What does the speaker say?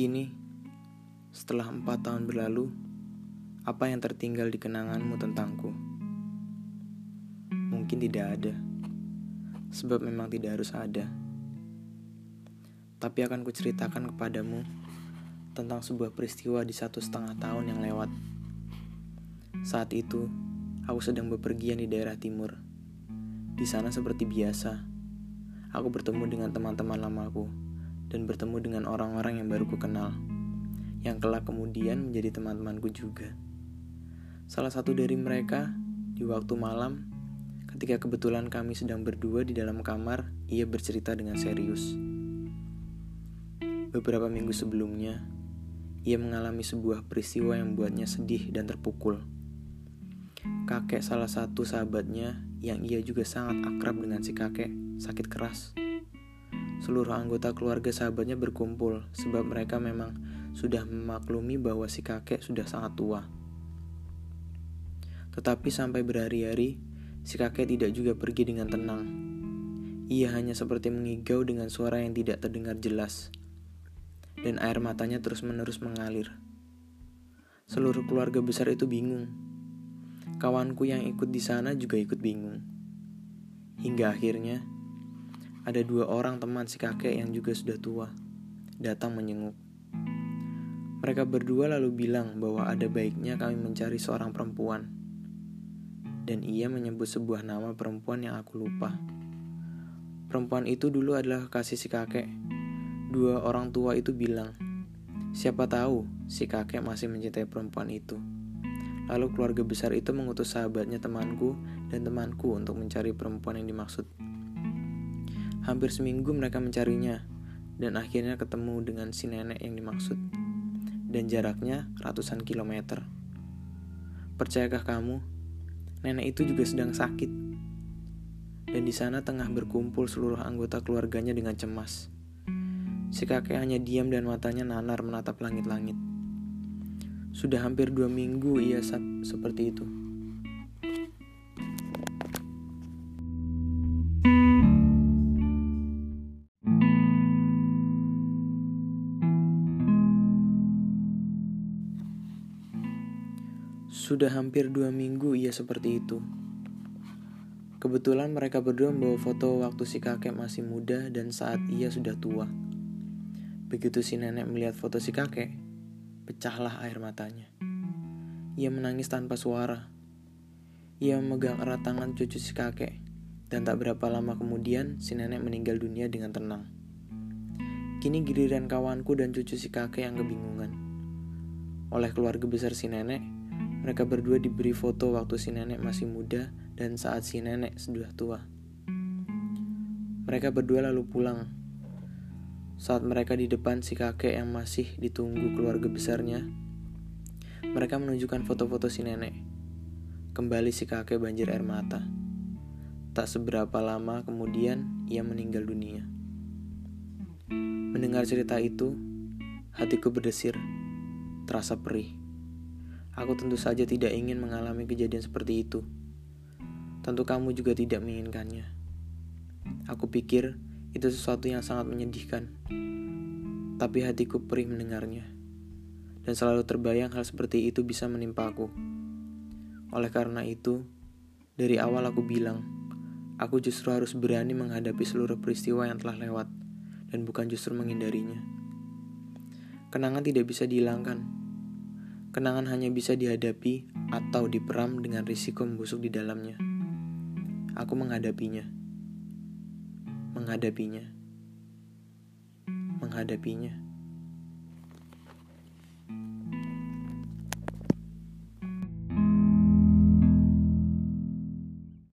Kini, setelah empat tahun berlalu, apa yang tertinggal di kenanganmu tentangku? Mungkin tidak ada, sebab memang tidak harus ada. Tapi akan kuceritakan kepadamu tentang sebuah peristiwa di satu setengah tahun yang lewat. Saat itu, aku sedang bepergian di daerah timur. Di sana seperti biasa, aku bertemu dengan teman-teman lamaku dan bertemu dengan orang-orang yang baru ku kenal, yang kelak kemudian menjadi teman-temanku juga. Salah satu dari mereka, di waktu malam, ketika kebetulan kami sedang berdua di dalam kamar, ia bercerita dengan serius. Beberapa minggu sebelumnya, ia mengalami sebuah peristiwa yang membuatnya sedih dan terpukul. Kakek salah satu sahabatnya yang ia juga sangat akrab dengan si kakek sakit keras seluruh anggota keluarga sahabatnya berkumpul sebab mereka memang sudah memaklumi bahwa si kakek sudah sangat tua. Tetapi sampai berhari-hari, si kakek tidak juga pergi dengan tenang. Ia hanya seperti mengigau dengan suara yang tidak terdengar jelas. Dan air matanya terus-menerus mengalir. Seluruh keluarga besar itu bingung. Kawanku yang ikut di sana juga ikut bingung. Hingga akhirnya, ada dua orang teman si kakek yang juga sudah tua datang menyenguk. Mereka berdua lalu bilang bahwa ada baiknya kami mencari seorang perempuan. Dan ia menyebut sebuah nama perempuan yang aku lupa. Perempuan itu dulu adalah kasih si kakek. Dua orang tua itu bilang, siapa tahu si kakek masih mencintai perempuan itu. Lalu keluarga besar itu mengutus sahabatnya temanku dan temanku untuk mencari perempuan yang dimaksud. Hampir seminggu mereka mencarinya, dan akhirnya ketemu dengan si nenek yang dimaksud. Dan jaraknya ratusan kilometer. Percayakah kamu, nenek itu juga sedang sakit. Dan di sana tengah berkumpul seluruh anggota keluarganya dengan cemas. Si kakek hanya diam dan matanya nanar menatap langit-langit. Sudah hampir dua minggu ia seperti itu. Sudah hampir dua minggu ia seperti itu. Kebetulan mereka berdua membawa foto waktu si kakek masih muda dan saat ia sudah tua. Begitu si nenek melihat foto si kakek, pecahlah air matanya. Ia menangis tanpa suara. Ia memegang erat tangan cucu si kakek, dan tak berapa lama kemudian si nenek meninggal dunia dengan tenang. Kini giliran kawanku dan cucu si kakek yang kebingungan. Oleh keluarga besar si nenek, mereka berdua diberi foto waktu si nenek masih muda dan saat si nenek sudah tua. Mereka berdua lalu pulang. Saat mereka di depan si kakek yang masih ditunggu keluarga besarnya, mereka menunjukkan foto-foto si nenek. Kembali si kakek banjir air mata. Tak seberapa lama kemudian ia meninggal dunia. Mendengar cerita itu, hatiku berdesir, terasa perih. Aku tentu saja tidak ingin mengalami kejadian seperti itu. Tentu kamu juga tidak menginginkannya. Aku pikir itu sesuatu yang sangat menyedihkan. Tapi hatiku perih mendengarnya. Dan selalu terbayang hal seperti itu bisa menimpaku. Oleh karena itu, dari awal aku bilang, aku justru harus berani menghadapi seluruh peristiwa yang telah lewat dan bukan justru menghindarinya. Kenangan tidak bisa dihilangkan, Kenangan hanya bisa dihadapi atau diperam dengan risiko membusuk di dalamnya. Aku menghadapinya. Menghadapinya. Menghadapinya.